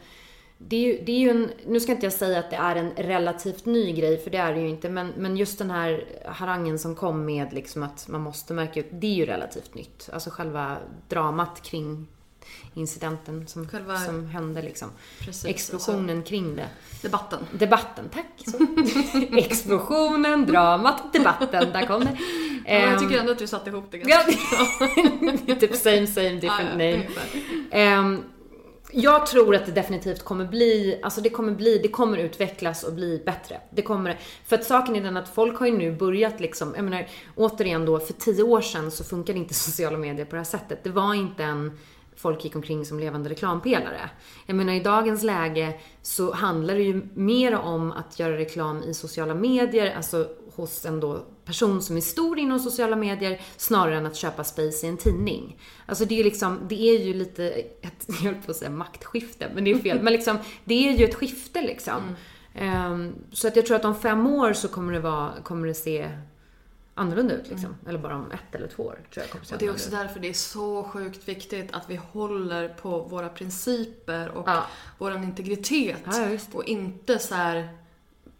Det är ju, det är ju en, nu ska inte jag säga att det är en relativt ny grej, för det är det ju inte. Men, men just den här harangen som kom med liksom att man måste märka ut, det är ju relativt nytt. Alltså själva dramat kring incidenten som, Själva- som hände liksom. Precis, Explosionen kring det. Debatten. Debatten, tack. Explosionen, dramat, debatten, där kom det. Ja, jag Ehm, tycker ändå att du satte ihop det ganska typ same same different name. Ehm, jag tror att det definitivt kommer bli, alltså det kommer bli, det kommer utvecklas och bli bättre. Det kommer, för att saken är den att folk har ju nu börjat liksom, jag menar återigen då, för tio år sedan så funkade inte sociala medier på det här sättet. Det var inte en folk gick omkring som levande reklampelare. Jag menar i dagens läge så handlar det ju mer om att göra reklam i sociala medier, alltså hos en då person som är stor inom sociala medier, snarare än att köpa space i en tidning. Alltså det är liksom, det är ju lite, ett, jag höll på att säga maktskifte, men det är fel. Men liksom, det är ju ett skifte liksom. Ehm, så att jag tror att om fem år så kommer det, vara, kommer det se annorlunda ut liksom. Eller bara om ett eller två år tror jag kommer det se Och det är också därför det är så sjukt viktigt att vi håller på våra principer och Ja. vår integritet. Ja, och inte så här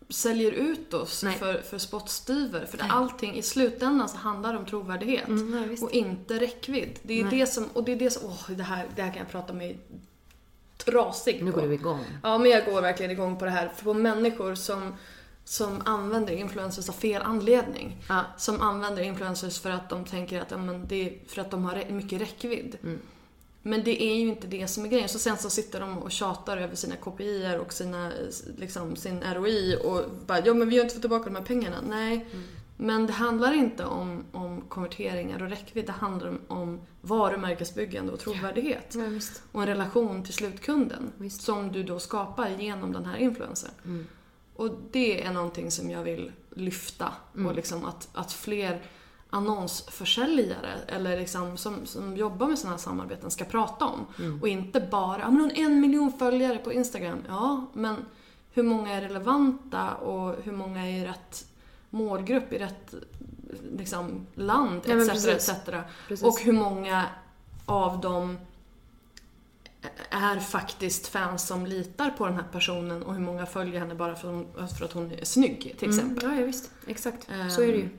säljer ut oss Nej. för, för spottstyver. För det, allting i slutändan så handlar det om trovärdighet. Mm, ja, och inte räckvidd. Det är Nej. det som, och det är det som, åh det här, det här kan jag prata mig trasig Nu på. går du igång. Ja, men jag går verkligen igång på det här. För på människor som, som använder influencers av fel anledning. Ja. Som använder influencers för att de tänker att ja, men det är för att de har mycket räckvidd. Mm. Men det är ju inte det som är grejen. Så sen så sitter de och tjatar över sina KPI och sina, liksom, sin ROI och bara ja men vi har inte fått tillbaka de här pengarna. Nej. Mm. Men det handlar inte om, om konverteringar och räckvidd. Det handlar om, om varumärkesbyggande och trovärdighet. Ja, visst. Och en relation till slutkunden. Visst. Som du då skapar genom den här influencern. Mm. Och det är någonting som jag vill lyfta. Mm. Och liksom att, att fler annonsförsäljare eller liksom som, som jobbar med sådana här samarbeten ska prata om. Mm. Och inte bara, ja men hon en miljon följare på Instagram. Ja, men hur många är relevanta och hur många är i rätt målgrupp, i rätt liksom, land Ja, etc. precis. etc. Precis. Och hur många av dem är faktiskt fans som litar på den här personen och hur många följer henne bara för, hon, för att hon är snygg till exempel. Mm, ja, ja, visst. Exakt. Så är det ju.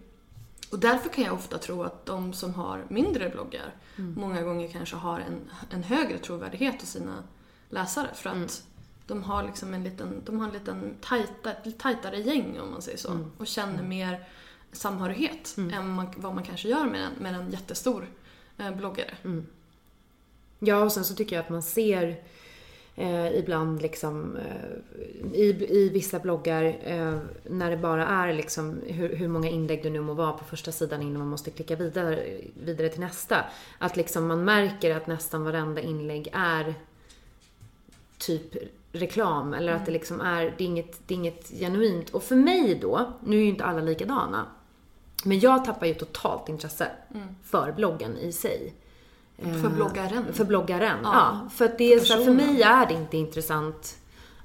Och därför kan jag ofta tro att de som har mindre bloggar Mm. många gånger kanske har en, en högre trovärdighet hos sina läsare för att Mm. de har liksom en liten, de har en liten tajta, tajtare gäng om man säger så. Mm. Och känner mer samhörighet än man, vad man kanske gör med en, med en jättestor eh, bloggare. Mm. Ja, och sen så tycker jag att man ser eh, ibland liksom eh, i, i vissa bloggar eh, när det bara är liksom hur, hur många inlägg det nu må vara på första sidan innan man måste klicka vidare, vidare till nästa. Att liksom man märker att nästan varenda inlägg är typ reklam eller att det liksom är, det är, inget, det är inget genuint. Och för mig då, nu är ju inte alla likadana, men jag tappar ju totalt intresse för bloggen i sig. För bloggaren. För bloggaren, ja. Ja. För att det är För för personen. mig är det inte intressant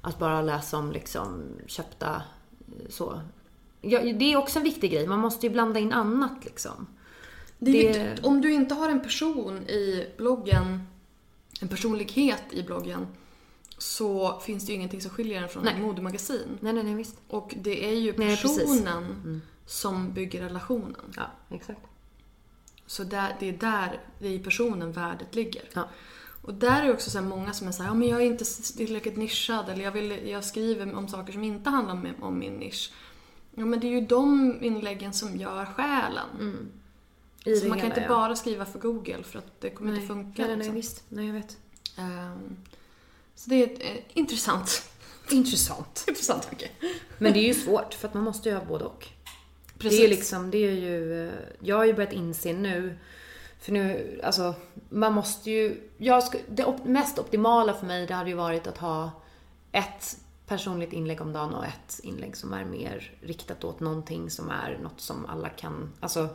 att bara läsa om liksom köpta eh, så. Ja, det är också en viktig grej, man måste ju blanda in annat liksom. Det är Det- viktigt. Om du inte har en person i bloggen, en personlighet i bloggen, så finns det ju ingenting som skiljer den från Nej. ett modemagasin. Nej, nej, nej, visst. Och det är ju Nej, precis. Mm. personen som bygger relationen. Ja, exakt. Så där, det är där, det är i personen värdet ligger. Ja. Och där är det också så många som är såhär, ja men jag är inte tillräckligt nischad eller jag, vill, jag skriver om saker som inte handlar om, om min nisch. Ja men det är ju de inläggen som gör själen. I Så man kan hela, inte ja. bara skriva för Google för att det kommer nej. inte funka. Nej, nej, nej, liksom. visst. Nej, jag vet. Ehm, så det är eh, intressant. Intressant. intressant tanke. Men det är ju svårt, för att man måste ju ha både och. Precis. Det är liksom, det är ju, eh, jag har ju börjat inse nu, för nu, alltså, man måste ju, jag ska, det op, mest optimala för mig det hade ju varit att ha ett personligt inlägg om dagen och ett inlägg som är mer riktat åt någonting som är något som alla kan, alltså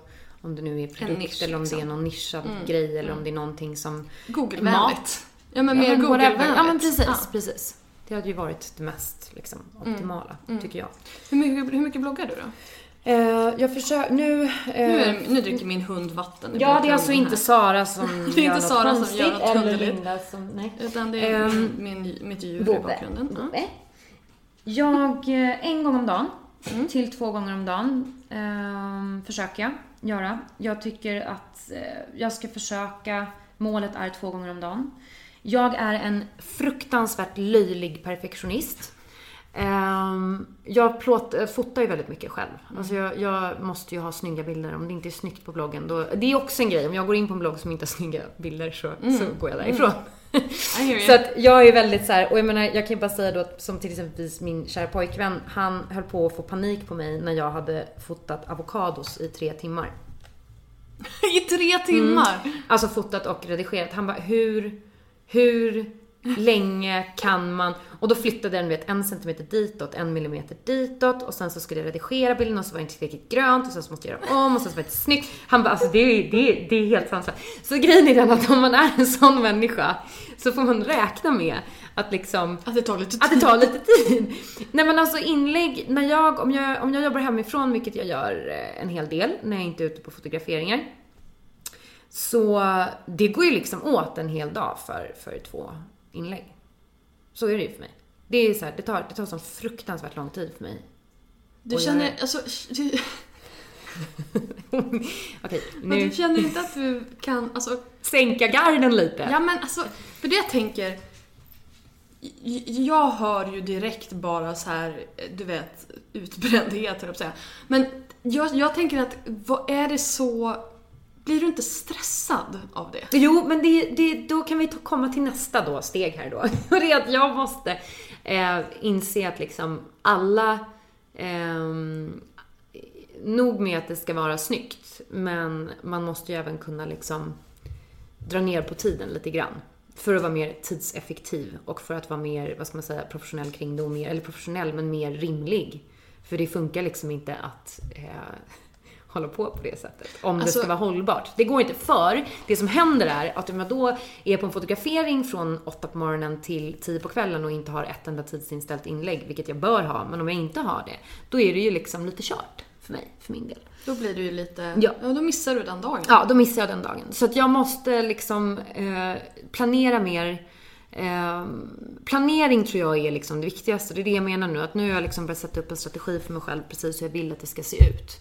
om det nu är produkt nisch, eller om det liksom. är någon nischad grej eller om det är någonting som Google-vänligt. Ja men Ja, mer whatever. Google-vänligt. Ja men precis, Ja. precis. Det hade ju varit det mest liksom, optimala, tycker jag. Hur, mycket, hur mycket bloggar du då? Eh, jag försöker, nu... eh, Nu, nu dricker min hund vatten i Ja, det är alltså bakgrunden inte här. Sara som Det är inte Sara som gör något eller. Linda som... Nej. Utan det är Ehm, min, mitt djur i Bobbe. bakgrunden. Ja. Bobbe. Jag, eh, en gång om dagen Mm. till två gånger om dagen ehm, försöker jag göra. Jag tycker att eh, jag ska försöka, målet är två gånger om dagen. Jag är en fruktansvärt löjlig perfektionist. Ehm, jag plåt, eh, fotar ju väldigt mycket själv. Alltså jag, jag måste ju ha snygga bilder. Om det inte är snyggt på bloggen, då... Det är också en grej. Om jag går in på en blogg som inte har snygga bilder så, så går jag därifrån. I hear you. Så att jag är väldigt så här, och jag menar, jag kan ju bara säga då att som till exempel min kära pojkvän, han höll på att få panik på mig när jag hade fotat avokados i tre timmar. I tre timmar! Alltså fotat och redigerat. Han bara, hur, hur länge kan man? Och då flyttade den vet, en centimeter ditåt, en millimeter ditåt och sen så skulle jag redigera bilden och så var det inte tillräckligt grönt och sen så måste jag göra om och sen så var det inte snyggt. Han bara, alltså det är, det är, det är helt sanslöst. Så grejen är den att om man är en sån människa så får man räkna med att liksom Att det tar lite tid. att det tar lite tid. Nej men alltså inlägg, när jag, om jag, om jag jobbar hemifrån, vilket jag gör eh, en hel del när jag inte är ute på fotograferingar. Så det går ju liksom åt en hel dag för, för två inlägg. Så är det ju för mig. Det är så här, det tar, det tar sån fruktansvärt lång tid för mig. Du känner, jag- alltså, du, Okej, men nu du känner inte att du kan, alltså, sänka garden lite. ja men alltså, för det jag tänker, jag hör ju direkt bara så här, du vet, utbrändhet höll jag säga. Men jag, jag tänker att, vad är det så, blir du inte stressad av det? Jo, men det, det, då kan vi ta, komma till nästa då, steg här då. Och det är att jag måste eh, inse att liksom alla... Eh, nog med att det ska vara snyggt, men man måste ju även kunna liksom dra ner på tiden lite grann. För att vara mer tidseffektiv och för att vara mer, vad ska man säga, professionell kring det och mer, eller professionell men mer rimlig. För det funkar liksom inte att eh, hålla på på det sättet. Om det Alltså- ska vara hållbart. Det går inte för det som händer är att om jag då är på en fotografering från 8 på morgonen till 10 på kvällen och inte har ett enda tidsinställt inlägg, vilket jag bör ha, men om jag inte har det, då är det ju liksom lite kört för mig, för min del. Då blir du ju lite, Ja. ja då missar du den dagen. Ja, då missar jag den dagen. Så att jag måste liksom eh, planera mer. Eh, planering tror jag är liksom det viktigaste. Det är det jag menar nu. Att nu har jag liksom börjat sätta upp en strategi för mig själv precis hur jag vill att det ska se ut.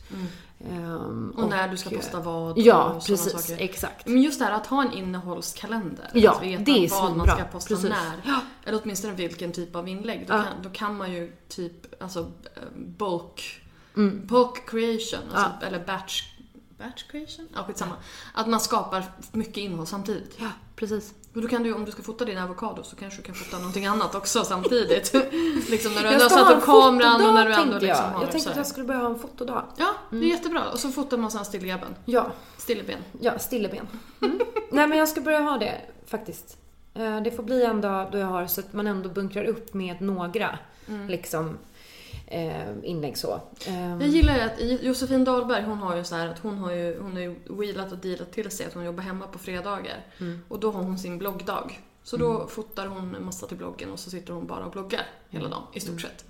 Ehm, Och när du ska posta vad Ja, och precis. saker. Exakt. Men just det här att ha en innehållskalender. Ja, att veta det är vad man ska posta Precis. när. Eller åtminstone vilken typ av inlägg. Då, Ja. kan, då kan man ju typ, alltså eh, bulk, bulk creation, alltså, eller batch, batch creation? Ja, skitsamma. Att man skapar mycket innehåll samtidigt. Ja, precis. Och då kan du, om du ska fota din avokado så kanske du kan fota någonting annat också samtidigt. liksom när du ändå har satt upp kameran och när du ändå liksom jag. har Jag tänkte att jag skulle börja ha en fotodag. Ja, det är jättebra. Och så fotar man sen stilleben. Ja, Stilleben. ja stilleben. Mm. Nej men jag ska börja ha det faktiskt. Eh, Det får bli en dag då jag har så att man ändå bunkrar upp med några liksom eh, inlägg så. Eh, Jag gillar ju att Josefin Dahlberg, hon har ju så här att hon har ju, hon har ju wheelat och dealat till sig att hon jobbar hemma på fredagar. Och då har hon sin bloggdag. Så då fotar hon en massa till bloggen och så sitter hon bara och bloggar hela dagen i stort sett.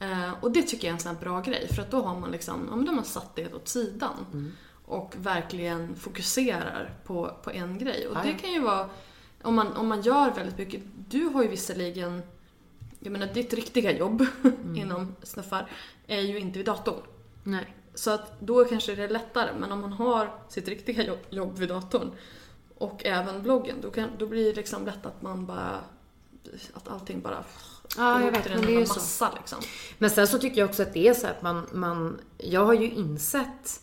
Eh, och det tycker jag är en sån här bra grej för att då har man liksom, ja men då har man satt det åt sidan. Och verkligen fokuserar på, på en grej. Och det kan ju vara, om man, om man gör väldigt mycket, du har ju visserligen jag menar ditt riktiga jobb inom snuffar är ju inte vid datorn. nej. Så att då kanske det är lättare, men om man har sitt riktiga jobb, jobb vid datorn och även bloggen, då, kan, då blir det liksom lätt att man bara... Att allting bara... Ja, jag vet, men en det är ju enda så. massa liksom. Men sen så tycker jag också att det är så att man, man jag har ju insett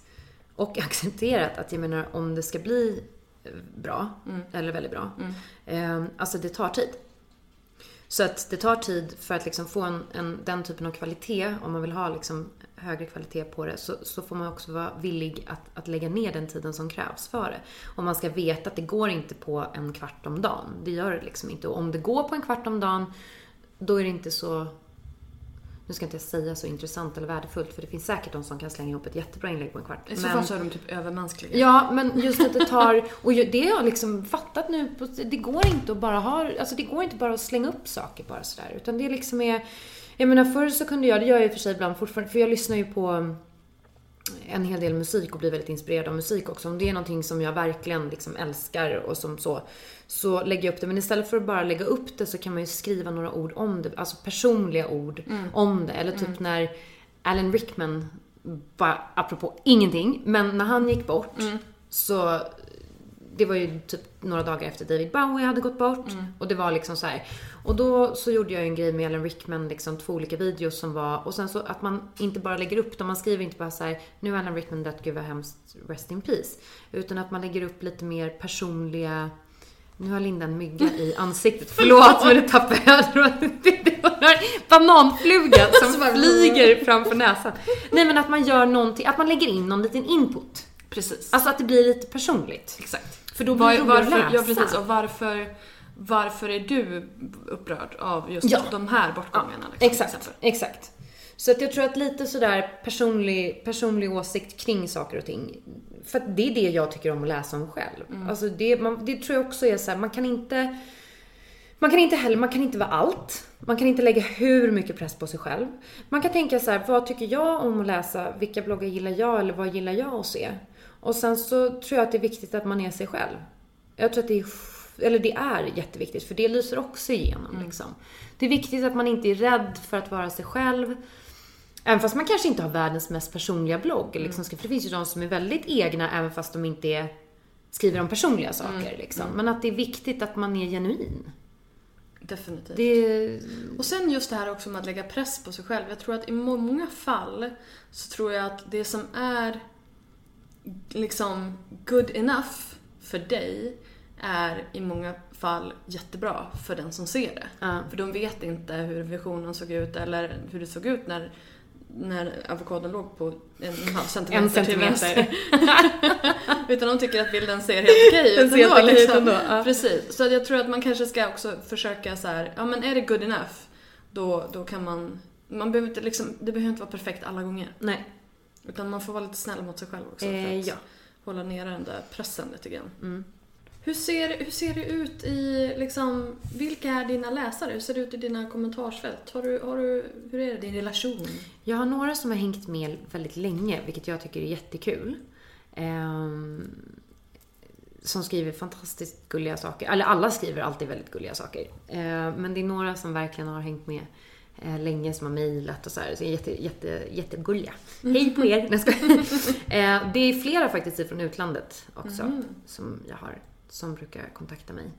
och accepterat att jag menar om det ska bli bra, eller väldigt bra, eh, alltså det tar tid. Så att det tar tid för att liksom få en, en, den typen av kvalitet, om man vill ha liksom högre kvalitet på det, så, så får man också vara villig att, att lägga ner den tiden som krävs för det. Och man ska veta att det går inte på en kvart om dagen. Det gör det liksom inte. Och om det går på en kvart om dagen, då är det inte så nu ska inte jag säga så intressant eller värdefullt för det finns säkert de som kan slänga ihop ett jättebra inlägg på en kvart. I så fall så är de typ övermänskliga. Ja, men just att det tar... Och det har jag liksom fattat nu. Det går inte att bara ha... Alltså det går inte bara att slänga upp saker bara sådär. Utan det liksom är... Jag menar förr så kunde jag, det gör jag i och för sig ibland fortfarande, för jag lyssnar ju på en hel del musik och blir väldigt inspirerad av musik också. Om det är någonting som jag verkligen liksom älskar och som så, så lägger jag upp det. Men istället för att bara lägga upp det så kan man ju skriva några ord om det. Alltså personliga ord om det. Eller typ när Alan Rickman, bara apropå ingenting, men när han gick bort så det var ju typ några dagar efter David Bowie hade gått bort. Och det var liksom så här. Och då så gjorde jag en grej med Alan Rickman, liksom två olika videos som var, och sen så att man inte bara lägger upp dem, man skriver inte bara så här, nu är Alan Rickman dött, gud vad hemskt, rest in peace. Utan att man lägger upp lite mer personliga, nu har Linda en mygga i ansiktet, förlåt men det tappade jag. Det var en bananfluga som flyger framför näsan. Nej men att man gör någonting, att man lägger in någon liten input. Precis. Alltså att det blir lite personligt. Exakt. För då blir det Var, att varför, ja läsa. precis, och varför, varför är du upprörd av just Ja. de här bortgångarna? liksom, till Exakt, exakt. Så att jag tror att lite sådär personlig, personlig åsikt kring saker och ting. För att det är det jag tycker om att läsa om själv. Mm. Alltså det, man, det tror jag också är så här, man kan inte man kan inte heller, man kan inte vara allt. Man kan inte lägga hur mycket press på sig själv. Man kan tänka så här, vad tycker jag om att läsa? Vilka bloggar gillar jag eller vad gillar jag att se? Och sen så tror jag att det är viktigt att man är sig själv. Jag tror att det är, eller det är jätteviktigt för det lyser också igenom liksom. Det är viktigt att man inte är rädd för att vara sig själv. Även fast man kanske inte har världens mest personliga blogg. Liksom, för det finns ju de som är väldigt egna även fast de inte är, skriver om personliga saker. Liksom. Men att det är viktigt att man är genuin. Definitivt. Det, Och sen just det här också med att lägga press på sig själv. Jag tror att i många fall så tror jag att det som är liksom good enough för dig är i många fall jättebra för den som ser det. Ja. För de vet inte hur visionen såg ut eller hur det såg ut när, när avokadon låg på en halv centimeter, En centimeter. Utan de tycker att bilden ser helt okej ut helt ändå, ut liksom. ändå, ja. Precis. Så jag tror att man kanske ska också försöka så här, ja men är det good enough, då, då kan man, man behöver inte liksom, det behöver inte vara perfekt alla gånger. nej. Utan man får vara lite snäll mot sig själv också Eh, för att ja. hålla nere den där pressen lite grann. Mm. Hur ser, hur ser det ut i, liksom, vilka är dina läsare? Hur ser det ut i dina kommentarsfält? Har du, har du, hur är det, din relation? Jag har några som har hängt med väldigt länge, vilket jag tycker är jättekul. Ehm, som skriver fantastiskt gulliga saker. Eller alla skriver alltid väldigt gulliga saker. Eh, men det är några som verkligen har hängt med eh, länge som har mejlat och så här. Så jätte, jätte, jättegulliga. Hej på er! Jag skojar. eh, Det är flera faktiskt från utlandet också som jag har, som brukar kontakta mig.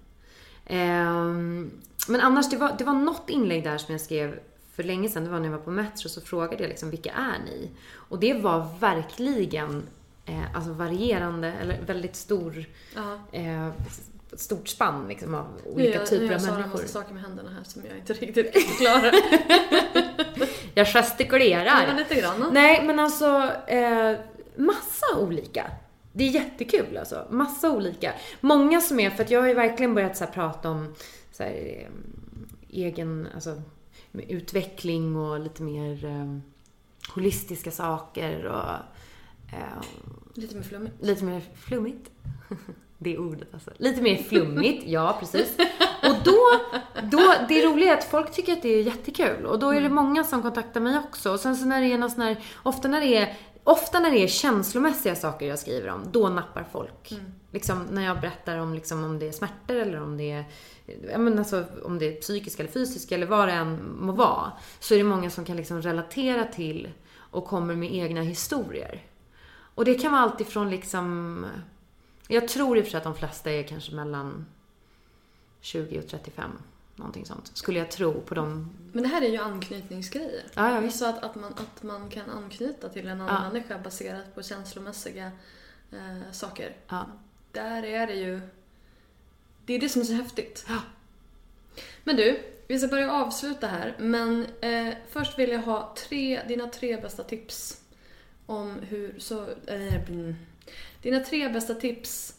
Ehm, men annars, det var, det var något inlägg där som jag skrev för länge sedan. Det var när jag var på Metro så frågade jag liksom, vilka är ni? Och det var verkligen eh, alltså varierande, eller väldigt stor, Ja. eh, stort spann liksom, av olika gör- nu typer gör av Sara en människor. massa saker med händerna här som jag inte riktigt kan förklara. Jag gestikulerar. Ja, lite grann. Nej, men alltså eh, massa olika. Det är jättekul alltså. Massa olika. Många som är, för att jag har ju verkligen börjat så här, prata om så här, eh, egen, alltså utveckling och lite mer eh, holistiska saker och eh, Lite mer flummigt. lite mer flummigt. Det ordet alltså. Lite mer flummigt, ja precis. Och då, då, det roliga är att folk tycker att det är jättekul. Och då är det många som kontaktar mig också. Och sen så när det är någon sån här, ofta när det är, ofta när det är känslomässiga saker jag skriver om, då nappar folk. Liksom när jag berättar om, liksom, om det är smärtor eller om det är, men alltså, om det är psykiska eller fysiska eller vad det än må vara. Så är det många som kan liksom relatera till och kommer med egna historier. Och det kan vara allt ifrån liksom... Jag tror i och för sig att de flesta är kanske mellan 20 och 35. Någonting sånt. Skulle jag tro på dem. Men det här är ju anknytningsgrejer. Ja, ja, visst. Så att, att, man, att man kan anknyta till en annan människa baserat på känslomässiga eh, saker. Ja. Där är det ju... Det är det som är så häftigt. Ja. Men du, vi ska börja avsluta här. Men eh, först vill jag ha tre, dina tre bästa tips om hur... Så, eh, dina tre bästa tips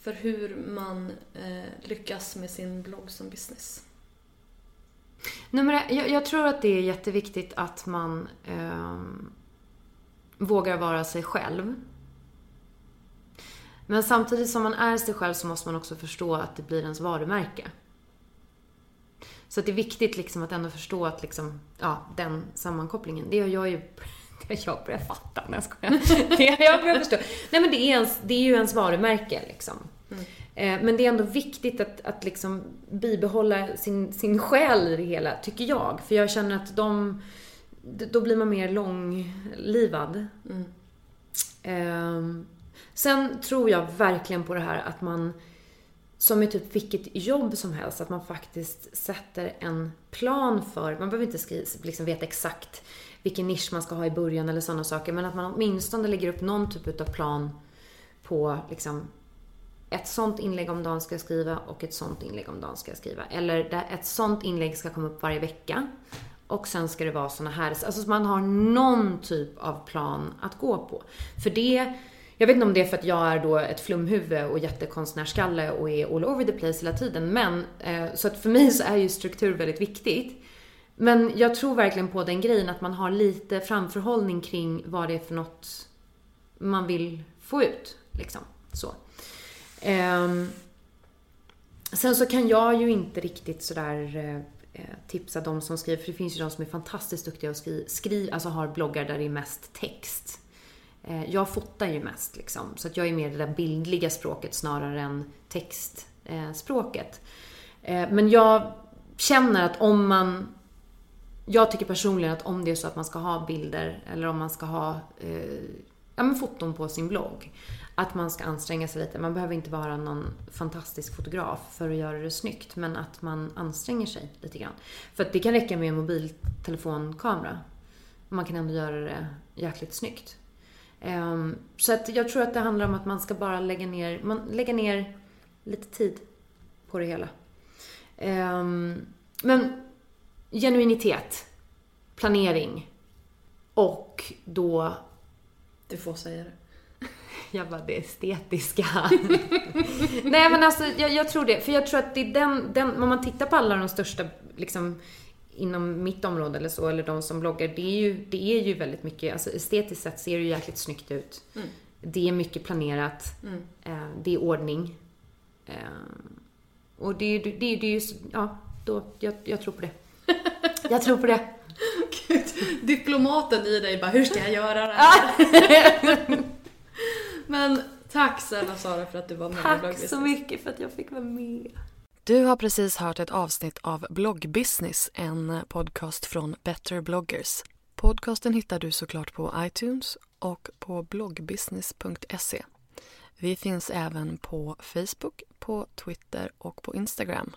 för hur man eh, lyckas med sin blogg som business. Nummer jag, jag tror att det är jätteviktigt att man eh, vågar vara sig själv. Men samtidigt som man är sig själv så måste man också förstå att det blir ens varumärke. Så att det är viktigt liksom att ändå förstå att liksom, ja, den sammankopplingen, det gör jag ju jag börjat fatta. Nej, jag skojar. Jag börjat förstå. Nej, men det är, ens, det är ju ens varumärke liksom. Eh, Men det är ändå viktigt att, att liksom bibehålla sin, sin själ i det hela, tycker jag. För jag känner att de, då blir man mer långlivad. Ehm, Sen tror jag verkligen på det här att man, som i typ vilket jobb som helst, att man faktiskt sätter en plan för, man behöver inte skriva, liksom veta exakt vilken nisch man ska ha i början eller sådana saker, men att man åtminstone lägger upp någon typ av plan på liksom ett sånt inlägg om dagen ska jag skriva och ett sånt inlägg om dagen ska jag skriva. Eller ett sånt inlägg ska komma upp varje vecka. Och sen ska det vara såna här, alltså så man har någon typ av plan att gå på. För det, jag vet inte om det är för att jag är då ett flumhuvud och jättekonstnärskalle och är all over the place hela tiden. Men, eh, så att för mig så är ju struktur väldigt viktigt. Men jag tror verkligen på den grejen att man har lite framförhållning kring vad det är för något man vill få ut. Liksom. Så. Ehm, sen så kan jag ju inte riktigt sådär eh, eh tipsa de som skriver, för det finns ju de som är fantastiskt duktiga och skriver, skri, alltså har bloggar där det är mest text. Eh, jag fotar ju mest liksom, så att jag är mer det där bildliga språket snarare än textspråket. Eh, men jag känner att om man jag tycker personligen att om det är så att man ska ha bilder eller om man ska ha eh, ja, men foton på sin blogg. Att man ska anstränga sig lite. Man behöver inte vara någon fantastisk fotograf för att göra det snyggt. Men att man anstränger sig lite grann. För att det kan räcka med en mobiltelefonkamera. Man kan ändå göra det jäkligt snyggt. Eh, så att jag tror att det handlar om att man ska bara lägga ner, man, lägga ner lite tid på det hela. Eh, men genuinitet, planering och då Du får säga det. jag bara, det estetiska. Nej men alltså, jag, jag tror det. För jag tror att det är den, den, om man tittar på alla de största, liksom, inom mitt område eller så, eller de som bloggar, det är ju, det är ju väldigt mycket, alltså estetiskt sett ser det ju jäkligt snyggt ut. Det är mycket planerat. Eh, det är ordning. Eh, och det är ju, det, är- det är ju, ja, då, jag, jag tror på det. Jag tror på det. Diplomaten i dig bara, hur ska jag göra det här? Men Tack snälla Sara för att du var med i Tack Bloggbusiness. så mycket för att jag fick vara med. Du har precis hört ett avsnitt av Bloggbusiness, en podcast från Better bloggers. Podcasten hittar du såklart på iTunes och på bloggbusiness.se. Vi finns även på Facebook, på Twitter och på Instagram